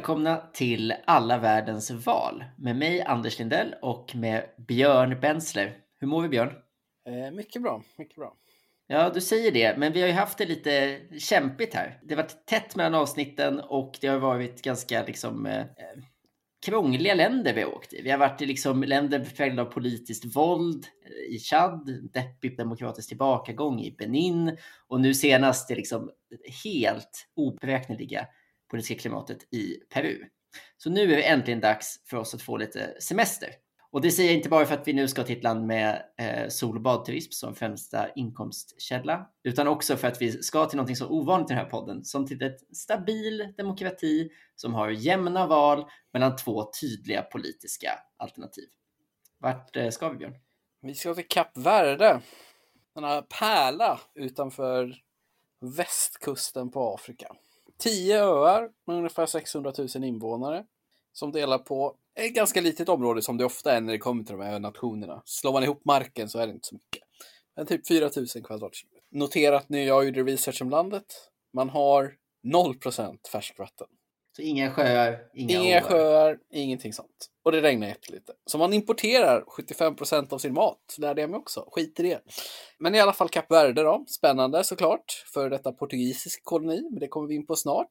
välkomna till Alla världens val med mig Anders Lindell och med Björn Bensler. Hur mår vi Björn? Eh, mycket bra, mycket bra. Ja, du säger det, men vi har ju haft det lite kämpigt här. Det har varit tätt mellan avsnitten och det har varit ganska liksom eh, krångliga länder vi har åkt i. Vi har varit i liksom länder präglade av politiskt våld eh, i Chad, deppig demokratisk tillbakagång i Benin och nu senast det liksom helt oberäkneliga politiska klimatet i Peru. Så nu är det äntligen dags för oss att få lite semester. Och det säger jag inte bara för att vi nu ska till ett land med eh, sol och badturism som främsta inkomstkälla, utan också för att vi ska till någonting så ovanligt i den här podden, som till ett stabil demokrati som har jämna val mellan två tydliga politiska alternativ. Vart eh, ska vi Björn? Vi ska till Kap Verde, denna pärla utanför västkusten på Afrika. Tio öar med ungefär 600 000 invånare som delar på ett ganska litet område som det ofta är när det kommer till de här nationerna. Slår man ihop marken så är det inte så mycket. Men typ 4 000 kvadratkilometer. Noterat när jag gjorde research om landet. Man har 0% färskvatten. Så inga sjöar, inga, inga sjöar, ingenting sånt. Och det regnar jättelite. Så man importerar 75% av sin mat, lärde jag mig också. Skit i det. Men i alla fall Kap Verde då. Spännande såklart. För detta portugisisk koloni, men det kommer vi in på snart.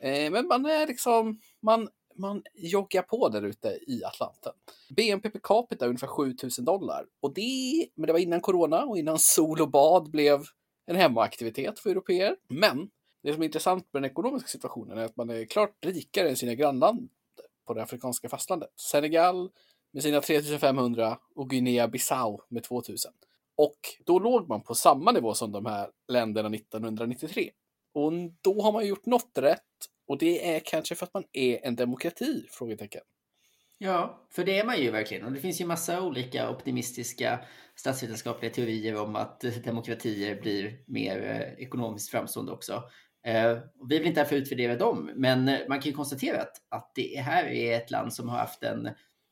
Eh, men man är liksom, man man joggar på där ute i Atlanten. BNP per capita är ungefär 7000 dollar. Och det, men det var innan corona och innan sol och bad blev en hemmaaktivitet för europeer. Men det som är intressant med den ekonomiska situationen är att man är klart rikare än sina grannländer på det afrikanska fastlandet. Senegal med sina 3500 och Guinea-Bissau med 2000. Och då låg man på samma nivå som de här länderna 1993. Och då har man gjort något rätt och det är kanske för att man är en demokrati? Frågetecken. Ja, för det är man ju verkligen. Och det finns ju massa olika optimistiska statsvetenskapliga teorier om att demokratier blir mer eh, ekonomiskt framstående också. Eh, vi vill inte därför utvärdera dem, men man kan ju konstatera att, att det här är ett land som har haft en,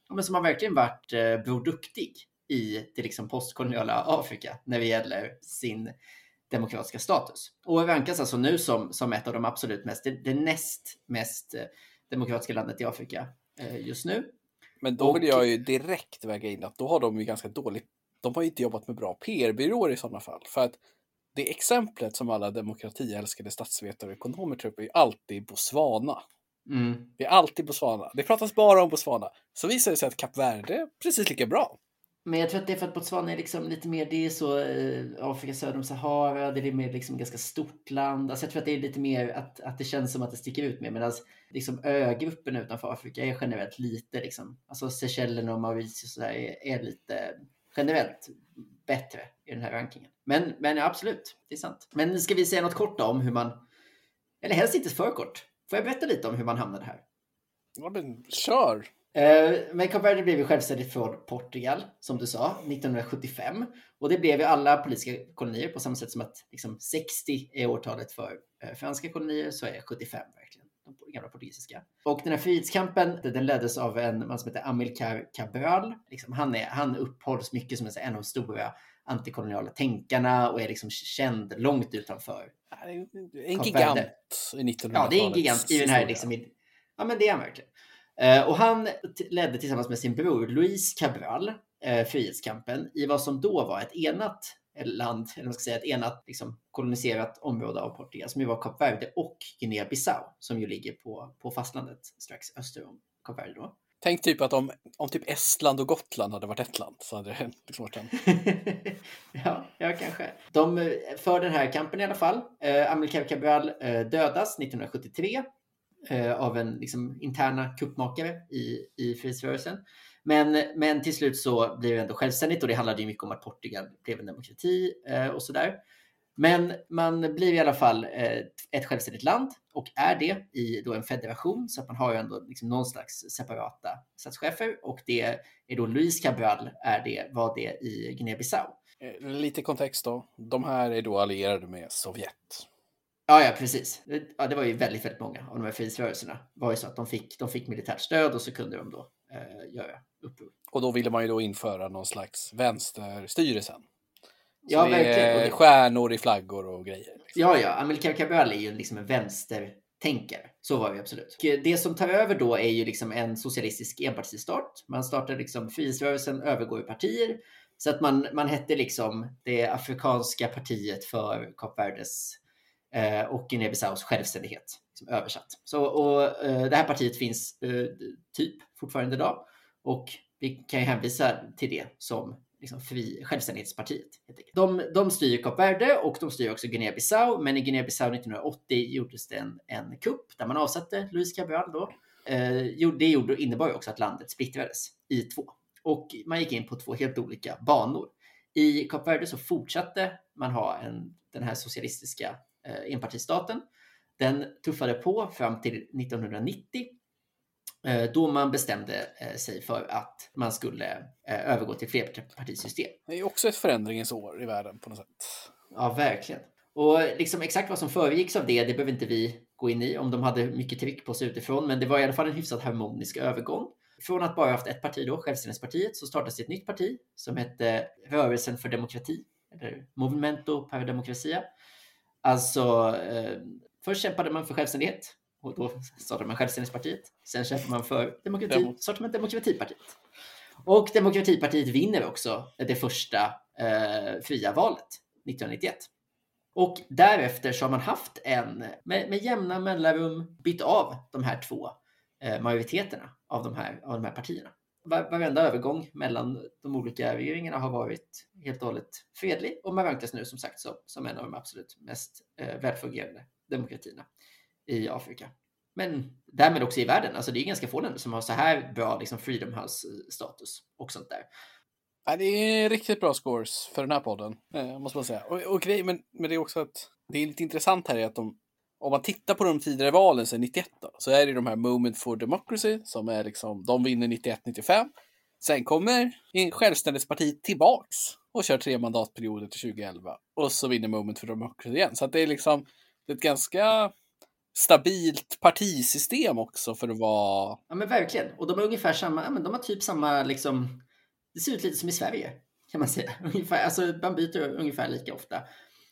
ja, som har verkligen varit eh, Bror Duktig i det liksom postkoloniala Afrika när det gäller sin demokratiska status. Och rankas alltså nu som, som ett av de absolut mest, det, det näst mest eh, demokratiska landet i Afrika eh, just nu. Men då vill jag ju direkt väga in att då har de ju ganska dåligt, de har ju inte jobbat med bra PR-byråer i sådana fall. För att det exemplet som alla demokratiälskade statsvetare och ekonomer tar upp är alltid Botswana. Mm. Det är alltid Botswana. Det pratas bara om Botswana. Så visar det sig att Kap Verde är precis lika bra. Men jag tror att det är för att Botswana är liksom lite mer, det är så eh, Afrika söder om Sahara, det är mer liksom ganska stort land. Alltså jag tror att det är lite mer att, att det känns som att det sticker ut mer. Medan liksom ögruppen utanför Afrika är generellt lite liksom, alltså Seychellerna och Mauritius och är, är lite generellt bättre i den här rankingen. Men, men ja, absolut, det är sant. Men ska vi säga något kort om hur man, eller helst inte för kort. Får jag berätta lite om hur man hamnade här? Ja, men kör! Eh, men Kap Verde blev ju självständigt från Portugal, som du sa, 1975. Och det blev ju alla politiska kolonier på samma sätt som att liksom, 60 är årtalet för eh, franska kolonier, så är 75 verkligen de gamla portugisiska. Och den här frihetskampen, den leddes av en man som heter Amilcar Cabral. Liksom, han, är, han upphålls mycket som en av de stora antikoloniala tänkarna och är liksom känd långt utanför. En gigant i 1900-talet. Ja, det är en gigant i den här liksom, ja men det är han verkligen. Eh, och han ledde tillsammans med sin bror Luis Cabral eh, frihetskampen i vad som då var ett enat land, eller man ska säga ett enat liksom, koloniserat område av Portugal som ju var Kap Verde och Guinea-Bissau som ju ligger på, på fastlandet strax öster om Kap Verde. Då. Tänk typ att om, om typ Estland och Gotland hade varit ett land så hade det liksom varit en. ja, ja, kanske. De eh, för den här kampen i alla fall. Eh, Amilcar Cabral eh, dödas 1973 eh, av en liksom, interna kuppmakare i, i frihetsrörelsen. Men, men till slut så blir det ändå självständigt och det handlade ju mycket om att Portugal blev en demokrati eh, och sådär. Men man blir i alla fall eh, ett självständigt land och är det i då en federation så att man har ju ändå liksom någon slags separata statschefer och det är då Luis Cabral är det, var det i Guinea-Bissau. Eh, lite kontext då. De här är då allierade med Sovjet. Ja, ja, precis. Ja, det var ju väldigt, väldigt många av de här frihetsrörelserna. Det var ju så att de fick, de fick militärt stöd och så kunde de då eh, göra uppror. Och då ville man ju då införa någon slags vänsterstyre sen. Så ja, det verkligen. är stjärnor i flaggor och grejer. Liksom. Ja, ja. Amilcar Cabral är ju liksom en vänster tänkare. Så var det absolut. Det som tar över då är ju liksom en socialistisk enpartistat. Man startar liksom, frihetsrörelsen övergår i partier. Så att man, man hette liksom det afrikanska partiet för Kap Verdes Eh, och Guinea-Bissaus självständighet. Liksom översatt. Så, och, eh, det här partiet finns eh, typ fortfarande idag. Och vi kan ju hänvisa till det som liksom fri, självständighetspartiet. De, de styr Kap Verde och de styr också Guinea-Bissau. Men i Guinea-Bissau 1980 gjordes det en, en kupp där man avsatte Luis Cabral. Då. Eh, det gjorde, innebar ju också att landet splittrades i två. Och man gick in på två helt olika banor. I Kap Verde så fortsatte man ha en, den här socialistiska enpartistaten. Den tuffade på fram till 1990 Eh, då man bestämde eh, sig för att man skulle eh, övergå till flerpartisystem. Det är också ett förändringens år i världen på något sätt. Ja, verkligen. Och liksom exakt vad som föregicks av det, det behöver inte vi gå in i om de hade mycket tryck på sig utifrån, men det var i alla fall en hyfsat harmonisk övergång. Från att bara haft ett parti då, Självständighetspartiet, så startades ett nytt parti som hette Rörelsen för demokrati, eller Movimento per Democracia. Alltså, eh, först kämpade man för självständighet och då startar man Självständighetspartiet. Sen kämpar man för demokrati, Demo. startar man Demokratipartiet. Och Demokratipartiet vinner också det första eh, fria valet 1991. Och därefter så har man haft en, med, med jämna mellanrum, bytt av de här två eh, majoriteterna av de här, av de här partierna. Varenda övergång mellan de olika regeringarna har varit helt och hållet fredlig och man rankas nu som sagt som, som en av de absolut mest eh, välfungerande demokratierna i Afrika. Men därmed också i världen. Alltså det är ganska få länder som har så här bra liksom, Freedom House-status eh, och sånt där. Ja, det är riktigt bra scores för den här podden, eh, måste man säga. Och, och grej, men, men det är också att det är lite intressant här är att de, om man tittar på de tidigare valen sedan 91 då, så är det de här Moment for Democracy som är liksom, de vinner 91-95. Sen kommer självständighetspartiet tillbaks och kör tre mandatperioder till 2011 och så vinner Moment for Democracy igen. Så att det är liksom det är ett ganska stabilt partisystem också för att vara... Ja men verkligen. Och de har ungefär samma, ja, men de har typ samma liksom, det ser ut lite som i Sverige kan man säga. Ungefär, alltså man byter ungefär lika ofta.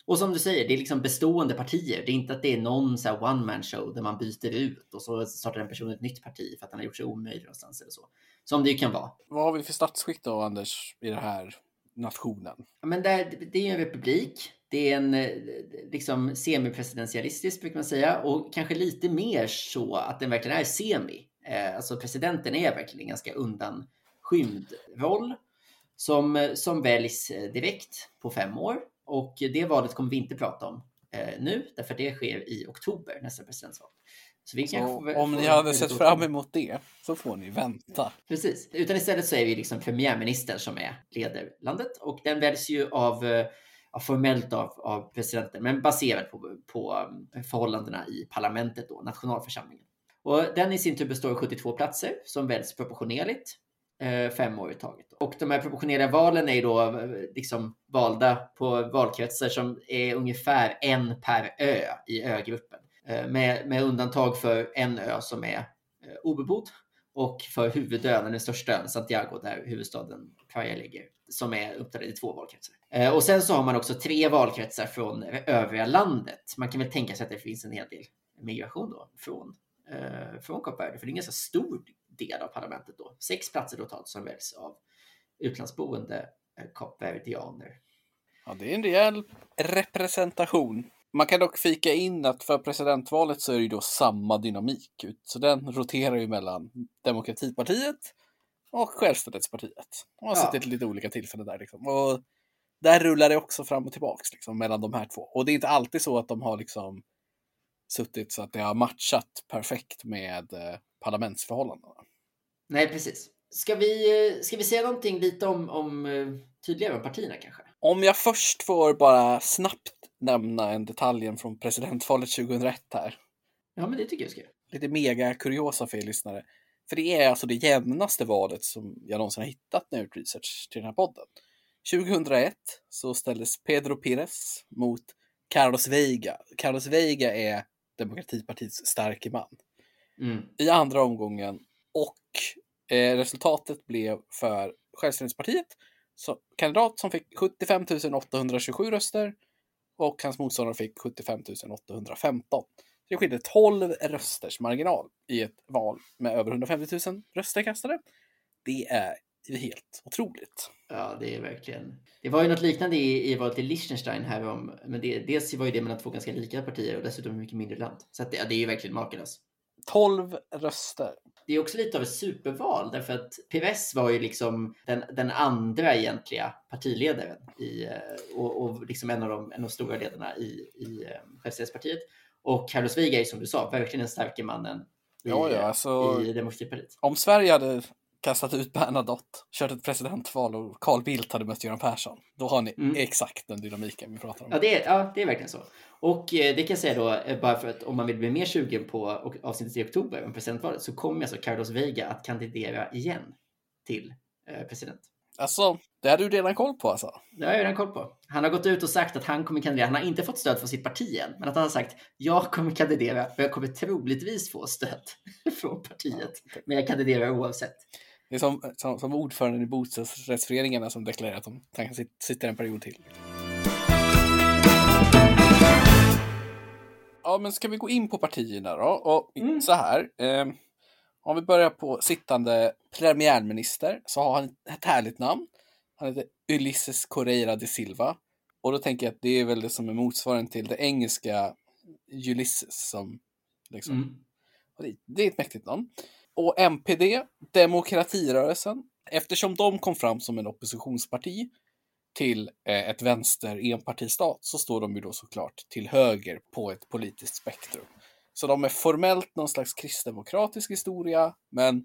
Och som du säger, det är liksom bestående partier. Det är inte att det är någon så one man show där man byter ut och så startar en person ett nytt parti för att han har gjort sig omöjlig någonstans eller så. Som det ju kan vara. Vad har vi för statsskick då, Anders, i den här nationen? Men det, det är en republik. Det är en eh, liksom semipresidentialistisk brukar man säga och kanske lite mer så att den verkligen är semi. Eh, alltså presidenten är verkligen en ganska undanskymd roll som, som väljs eh, direkt på fem år. Och det valet kommer vi inte prata om nu, därför det sker i oktober, nästa presidentsval. Så vi så om ni hade sett fram emot det så får ni vänta. Precis, utan istället så är vi liksom premiärministern som är leder landet och den väljs ju av ja, formellt av, av presidenten, men baserat på, på um, förhållandena i parlamentet, då, nationalförsamlingen. Och den i sin tur består av 72 platser som väljs proportionerligt eh, Eh, fem år i taget. Och de här proportionerliga valen är då eh, liksom valda på valkretsar som är ungefär en per ö i ögruppen. Eh, med, med undantag för en ö som är obebodd och för huvudön, den största ön, Santiago, där huvudstaden Praia ligger, som är uppdelad i två valkretsar. Och sen så har man också tre valkretsar från övriga landet. Man kan väl tänka sig att det finns en hel del migration då från, från Kap Verde, för det är en ganska stor del av parlamentet då. Sex platser totalt som väljs av utlandsboende eh, kapverdianer. Ja, det är en rejäl representation. Man kan dock fika in att för presidentvalet så är det ju då samma dynamik. Så den roterar ju mellan Demokratipartiet och Självständighetspartiet. Och har ja. suttit lite olika tillfällen där. Liksom. Och där rullar det också fram och tillbaks liksom, mellan de här två. Och det är inte alltid så att de har liksom suttit så att det har matchat perfekt med eh, parlamentsförhållandena. Nej, precis. Ska vi, ska vi säga någonting lite om, om eh, tydligare om partierna kanske? Om jag först får bara snabbt nämna en detalj från presidentvalet 2001 här. Ja, men det tycker jag ska. Lite mega kuriosa för er lyssnare. För det är alltså det jämnaste valet som jag någonsin har hittat när jag gjort research till den här podden. 2001 så ställdes Pedro Pires mot Carlos Veiga. Carlos Veiga är Demokratipartiets starke man. Mm. I andra omgången och eh, resultatet blev för Självständighetspartiet så, kandidat som fick 75 827 röster och hans motståndare fick 75 815. Det skilde 12 rösters marginal i ett val med över 150 000 röster kastade. Det är helt otroligt. Ja, det är verkligen. Det var ju något liknande i, i valet i Liechtenstein här om, men det, dels var ju det mellan två ganska lika partier och dessutom mycket mindre land. Så att det, ja, det är ju verkligen makalöst. 12 röster. Det är också lite av ett superval därför att PVS var ju liksom den, den andra egentliga partiledaren i, eh, och, och liksom en av de, en av de stora ledarna i, i eh, Självständighetspartiet. Och Carlos Viga är som du sa verkligen den starka mannen i, Ja, ja, alltså, i Demokratipartiet. om Sverige hade kastat ut Bernadotte, kört ett presidentval och Carl Bildt hade mött Göran Persson, då har ni Mm. exakt den dynamiken vi pratar om. Ja det, är, ja, det är verkligen så. Och eh, det kan jag säga då, eh, bara för att om man vill bli mer sugen på avsnittet i oktober om presidentvalet så kommer alltså Carlos Veiga att kandidera igen till eh, president. Alltså, det hade du redan koll på alltså? Det har jag redan koll på. Han har gått ut och sagt att han kommer kandidera. Han har inte fått stöd från sitt parti än, men att han har sagt jag kommer kandidera och jag kommer troligtvis få stöd från partiet. Men jag kandiderar oavsett. Det är som, som, som ordförande i bostadsrättsföreningarna som deklarerar att de kan sit- sitta en period till. Ja, men ska vi gå in på partierna då? Och Mm. så här. Eh, om vi börjar på sittande premiärminister så har han ett härligt namn. Han heter Ulysses Correira de Silva. Och då tänker jag att det är väl det som är motsvarigheten till det engelska Ulysses som liksom Mm. det, det är ett mäktigt namn. Och MPD, Demokratirörelsen, eftersom de kom fram som en oppositionsparti till eh, ett vänster enpartistat så står de ju då såklart till höger på ett politiskt spektrum. Så de är formellt någon slags kristdemokratisk historia, men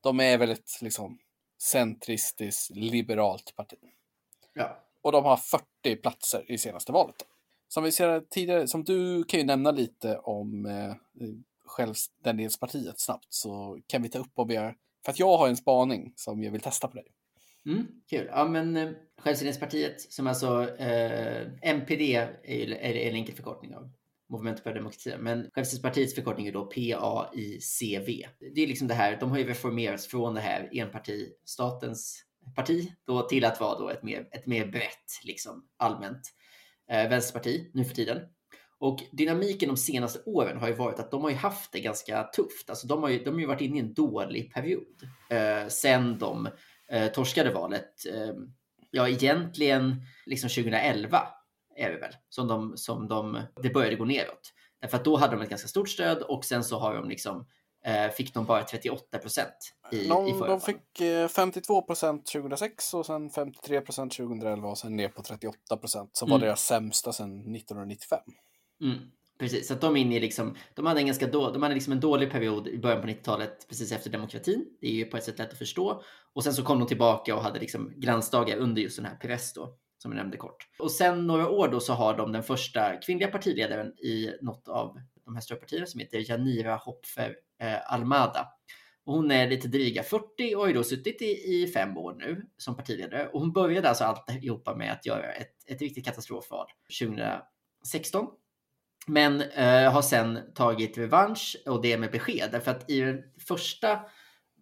de är väl ett liksom centristiskt liberalt parti. Ja. Och de har 40 platser i senaste valet. Då. Som vi ser tidigare, som du kan ju nämna lite om eh, Självständighetspartiet snabbt så kan vi ta upp om vi har, för att jag har en spaning som jag vill testa på dig. Mm, kul. Ja, men eh, Självständighetspartiet som alltså eh, MPD är, ju, är en enkel förkortning av Movement för demokrati. Men Självständighetspartiets förkortning är då PAICV. Det är liksom det här, de har ju reformerats från det här enpartistatens parti då till att vara då ett mer, ett mer brett, liksom allmänt eh, vänsterparti nu för tiden. Och dynamiken de senaste åren har ju varit att de har ju haft det ganska tufft. Alltså de har ju, de har ju varit inne i en dålig period eh, sen de eh, torskade valet. Eh, ja, egentligen liksom 2011 är det väl som de, som de, det började gå neråt. Därför att då hade de ett ganska stort stöd och sen så har de liksom, eh, fick de bara 38 procent i, i De, förra de fick eh, 52 procent 2006 och sen 53 procent 2011 och sen ner på 38 procent som var Mm. deras sämsta sedan 1995. Mm, precis, så att de är inne i liksom, de hade en ganska då, de hade liksom en dålig period i början på 90-talet precis efter demokratin. Det är ju på ett sätt lätt att förstå. Och sen så kom de tillbaka och hade liksom glansdagar under just den här Perez då, som jag nämnde kort. Och sen några år då så har de den första kvinnliga partiledaren i något av de här stora partierna som heter Janira Hopfer eh, Almada. Och hon är lite dryga 40 och har ju då suttit i, i fem år nu som partiledare. Och hon började alltså alltihopa med att göra ett, ett riktigt katastrofval 2016. Men eh, har sen tagit revansch och det med besked. Därför att i det första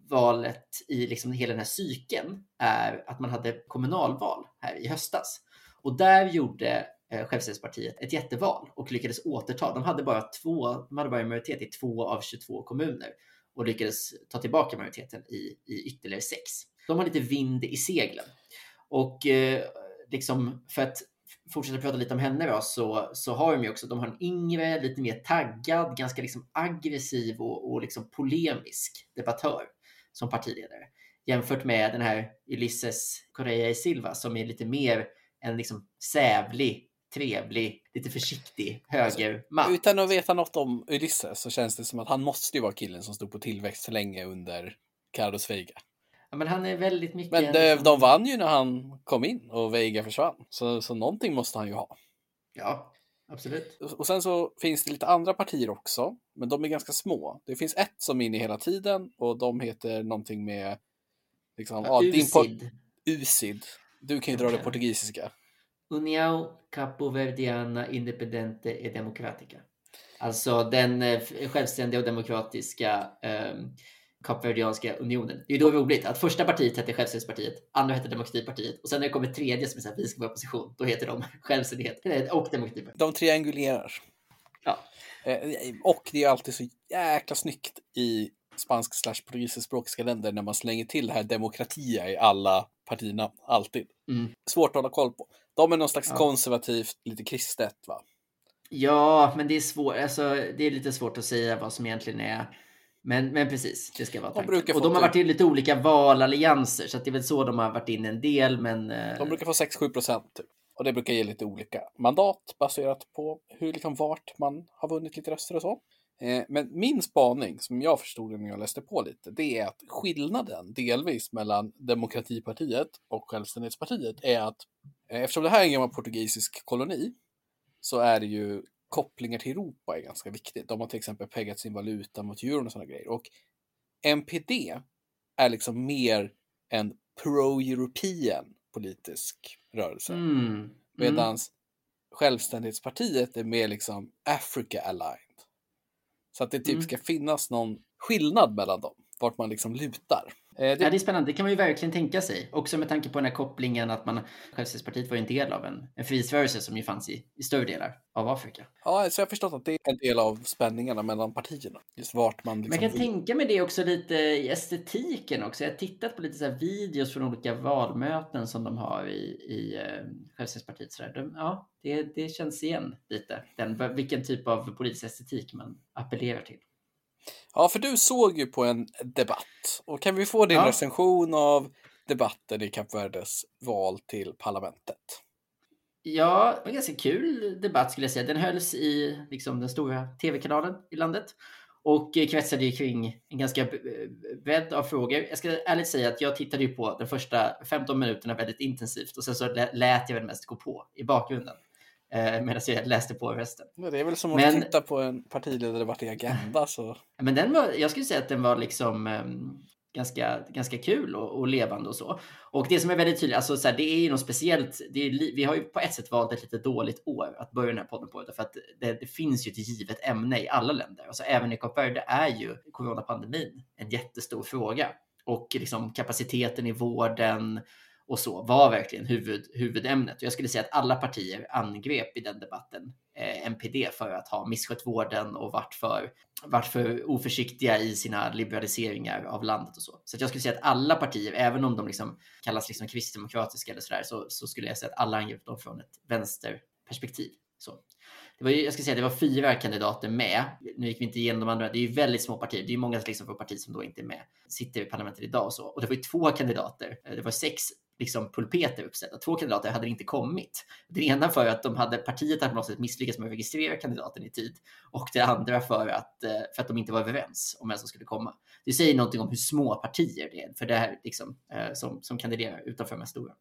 valet i liksom hela den här cykeln är att man hade kommunalval här i höstas. Och där gjorde eh, Självständighetspartiet ett jätteval och lyckades återta. De hade bara två, de hade bara majoritet i två av 22 kommuner och lyckades ta tillbaka majoriteten i, i ytterligare sex. De har lite vind i seglen. Och eh, liksom för att fortsätta prata lite om henne då, så, så har de ju också, de har en yngre, lite mer taggad, ganska liksom aggressiv och, och liksom polemisk debattör som partiledare. Jämfört med den här Ulysses Correa y Silva som är lite mer en liksom sävlig, trevlig, lite försiktig högerman. Utan att veta något om Ulysses så känns det som att han måste ju vara killen som stod på tillväxt länge under Carlos Veiga. Ja, men han är väldigt mycket... Men en de, liksom- de vann ju när han kom in och Veiga försvann. Så, så någonting måste han ju ha. Ja, absolut. Och sen så finns det lite andra partier också, men de är ganska små. Det finns ett som är inne hela tiden och de heter någonting med liksom, ja, Usid. Usid. Du kan ju dra det portugisiska. União Capoverdiana Independente e Democratica. Alltså den eh, självständiga och demokratiska eh, Kapverdianska unionen. Det är ju då roligt att första partiet hette Självständighetspartiet, andra hette Demokratipartiet och sen när det kommer tredje som är så här, vi ska vara opposition, då heter de Självständighet och Demokratipartiet. De triangulerar. Ja. Eh, och det är alltid så jäkla snyggt i spansk slash portugisiskspråkiga länder när man slänger till det här demokratia i alla partierna. Alltid. Mm. Svårt att hålla koll på. De är någon slags Ja. konservativt, lite kristet va? Ja, men det är svårt. Alltså, det är lite svårt att säga vad som egentligen är. Men, men precis, det ska vara De tanken. brukar Och de har typ- varit i lite olika valallianser, så att det är väl så de har varit in en del. Men eh, De brukar få 6-7 procent typ. Och det brukar ge lite olika mandat baserat på hur liksom vart man har vunnit lite röster och så. Eh, Men min spaning, som jag förstod när jag läste på lite, det är att skillnaden delvis mellan Demokratipartiet och Självständighetspartiet är att eh, eftersom det här är en gammal portugisisk koloni så är det ju kopplingar till Europa är ganska viktigt. De har till exempel peggat sin valuta mot euron och sådana grejer. Och MPD är liksom mer en pro-European politisk rörelse. mm, mm. Medan Självständighetspartiet är mer liksom Africa aligned. Så att det typ Mm. ska finnas någon skillnad mellan dem, vart man liksom lutar. Eh, Ja, det, det är spännande. Det kan man ju verkligen tänka sig. Också med tanke på den här kopplingen att man Självständighetspartiet var ju en del av en, en frihetsrörelse som ju fanns i, i större delar av Afrika. ja, så jag har förstått att det är en del av spänningarna mellan partierna. Just vart man Men liksom... jag kan tänka mig det också lite i estetiken också. Jag har tittat på lite så här videos från olika valmöten som de har i, i eh, Självständighetspartiet. Så. De, ja, det, det känns igen lite. Den, vilken typ av politisk estetik man appellerar till. Ja, för du såg ju på en debatt. Och kan vi få din Ja. recension av debatten i Kap Verdes val till parlamentet? Ja, det var en ganska kul debatt skulle jag säga. Den hölls i liksom, den stora tv-kanalen i landet och eh, kretsade ju kring en ganska b- bredd av frågor. Jag ska ärligt säga att jag tittade ju på de första 15 minuterna väldigt intensivt och sen så lä- lät jag väl mest gå på i bakgrunden eh, medan jag läste på resten. Det är väl som att Men- titta på en partiledardebatt i Agenda. Så... Men den var, jag skulle säga att den var liksom ehm, ganska, ganska kul och, och levande och så. Och det som är väldigt tydligt, alltså så här, det är ju något speciellt. Är, vi har ju på ett sätt valt ett lite dåligt år att börja den här podden på. För att det, det finns ju ett givet ämne i alla länder. Alltså även i Kap Verde är ju coronapandemin en jättestor fråga. Och liksom kapaciteten i vården och så var verkligen huvud, huvudämnet. Och jag skulle säga att alla partier angrep i den debatten eh, MPD för att ha misskött vården och varit för, varit för oförsiktiga i sina liberaliseringar av landet och så. Så att jag skulle säga att alla partier, även om de liksom kallas liksom kristdemokratiska eller sådär, så, så skulle jag säga att alla angrep dem från ett vänsterperspektiv. Så. Det var, jag ska säga, det var fyra kandidater med. Nu gick vi inte igenom de andra. Det är ju väldigt små partier. Det är ju många liksom partier som då inte är med. Sitter i parlamentet idag och så. Och det var ju två kandidater. Eh, det var sex liksom pulpeter uppställda. Två kandidater hade inte kommit. Det ena för att de hade, partiet hade på något sätt misslyckats med att registrera kandidaten i tid. Och det andra för att, eh, för att de inte var överens om vem som skulle komma. Det säger någonting om hur små partier det är för det här liksom, eh, som, som kandiderar utanför de här stora.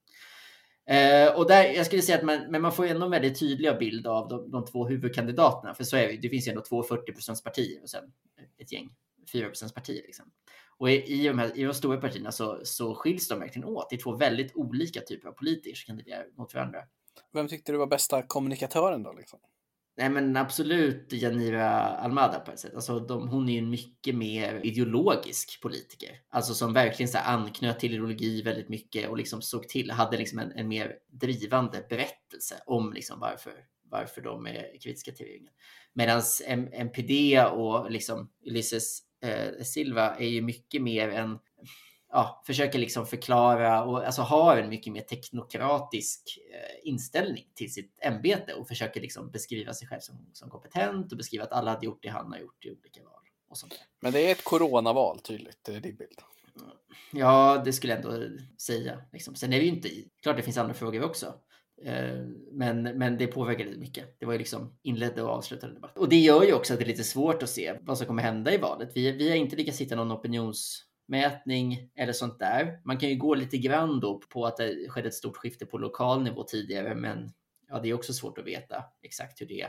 Eh, och där, jag skulle säga att man, men man får ändå en väldigt tydlig bild av de, de två huvudkandidaterna. För så är det, det finns ju ändå två 40 partier och sen ett gäng 4% partier. Liksom. Och i, i, de här, i de stora partierna så, så skiljs de verkligen åt. Det är två väldigt olika typer av politiker som kandiderar mot varandra. Vem tyckte du var bästa kommunikatören då? Liksom? Nej men absolut Janira Almada på ett sätt. Alltså de, hon är ju en mycket mer ideologisk politiker. Alltså som verkligen så anknöt till ideologi väldigt mycket och liksom såg till, hade liksom en, en mer drivande berättelse om liksom varför, varför de är kritiska till regeringen. Medan MPD och liksom Ulysses eh, Silva är ju mycket mer en ja, försöker liksom förklara och alltså har en mycket mer teknokratisk eh, inställning till sitt ämbete och försöker liksom beskriva sig själv som, som kompetent och beskriva att alla hade gjort det han har gjort i olika val. Och sånt. Men det är ett coronaval tydligt, det är din bild. Ja, det skulle jag ändå säga. Liksom. Sen är det ju inte, klart det finns andra frågor också. Eh, men, men det påverkade lite mycket. Det var ju liksom inledde och avslutade debatt. Och det gör ju också att det är lite svårt att se vad som kommer hända i valet. Vi, vi har inte lyckats hitta någon opinionsmätning eller sånt där. Man kan ju gå lite grann då på att det skedde ett stort skifte på lokal nivå tidigare, men ja, det är också svårt att veta exakt hur det,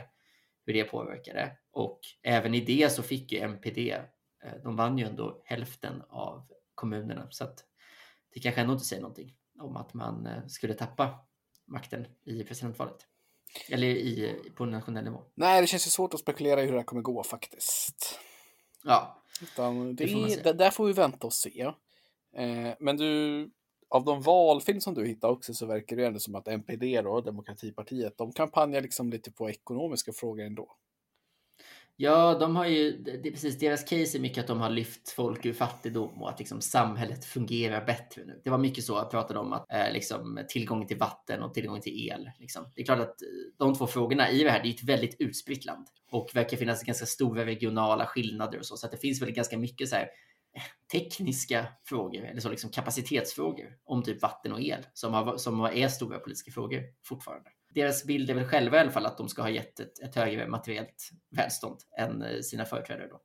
hur det påverkade. Och även i det så fick ju MPD, eh, de vann ju ändå hälften av kommunerna, så att det kanske ändå inte säger någonting om att man eh, skulle tappa makten i presidentvalet. Eller i, på nationell nivå. Nej, det känns ju svårt att spekulera i hur det här kommer gå faktiskt. Ja, Utan det Det får är, där får vi vänta och se. Eh, men du, av de valfilm som du hittar också så verkar det ändå som att MPD då, Demokratipartiet, de kampanjar liksom lite på ekonomiska frågor ändå. Ja, de har ju, det är precis, deras case är mycket att de har lyft folk ur fattigdom och att liksom samhället fungerar bättre nu. Det var mycket så jag pratade om att eh, liksom, tillgång till vatten och tillgång till el. Liksom. Det är klart att eh, de två frågorna i det här, det är ett väldigt utspritt land och verkar finnas ganska stora regionala skillnader och så, så att det finns väl ganska mycket så här eh, tekniska frågor eller så liksom kapacitetsfrågor om typ vatten och el som, har, som är stora politiska frågor fortfarande deras bild är väl själva i alla fall att de ska ha gett ett, ett högre materiellt välstånd än eh, sina företrädare. Då.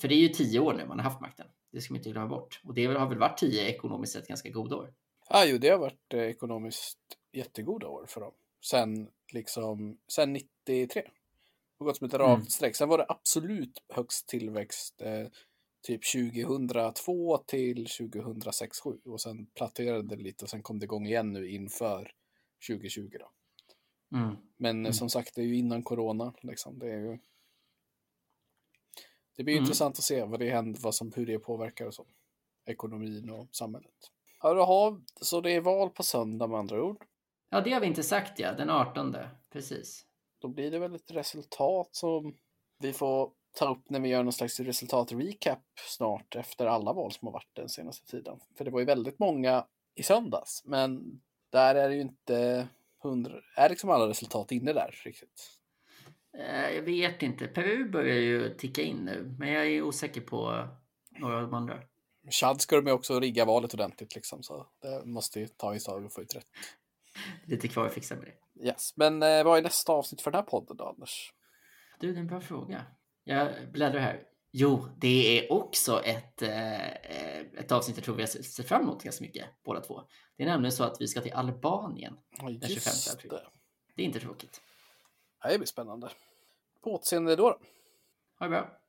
För det är ju tio år nu man har haft makten. Det ska man inte glömma bort. Och det har väl varit tio ekonomiskt sett ganska goda år. Ja, jo, det har varit eh, ekonomiskt jättegoda år för dem. Sen liksom, sen 93. Det gått som ett rakt mm. streck. Sen var det absolut högst tillväxt eh, typ 2002 till 2006 7 och sen platterade det lite och sen kom det igång igen nu inför 2020 då. Mm. Men mm. som sagt, det är ju innan corona. Liksom. Det, är ju... det blir mm. intressant att se vad det händer, vad som, hur det påverkar och så. ekonomin och samhället. Jaha, så det är val på söndag med andra ord. Ja, det har vi inte sagt ja, den 18. Precis. Då blir det väl ett resultat som vi får ta upp när vi gör någon slags resultat-recap snart efter alla val som har varit den senaste tiden. För det var ju väldigt många i söndags, men där är det ju inte 100. Är liksom alla resultat inne där riktigt? Eh, jag vet inte. Peru börjar ju ticka in nu, men jag är osäker på några av de andra. Chad ska de också rigga valet ordentligt liksom, så det måste ju ta ett tag att få ut rätt. Lite kvar att fixa med det. Yes, men eh, vad är nästa avsnitt för den här podden då, Anders? Du, det är en bra fråga. Jag bläddrar här. Jo, det är också ett, eh, ett avsnitt jag tror vi sett fram emot ganska mycket, båda två. Det är nämligen så att vi ska till Albanien ja, den 25 april. Det. det är inte tråkigt. Det blir spännande. På återseende då. då. Ha det bra.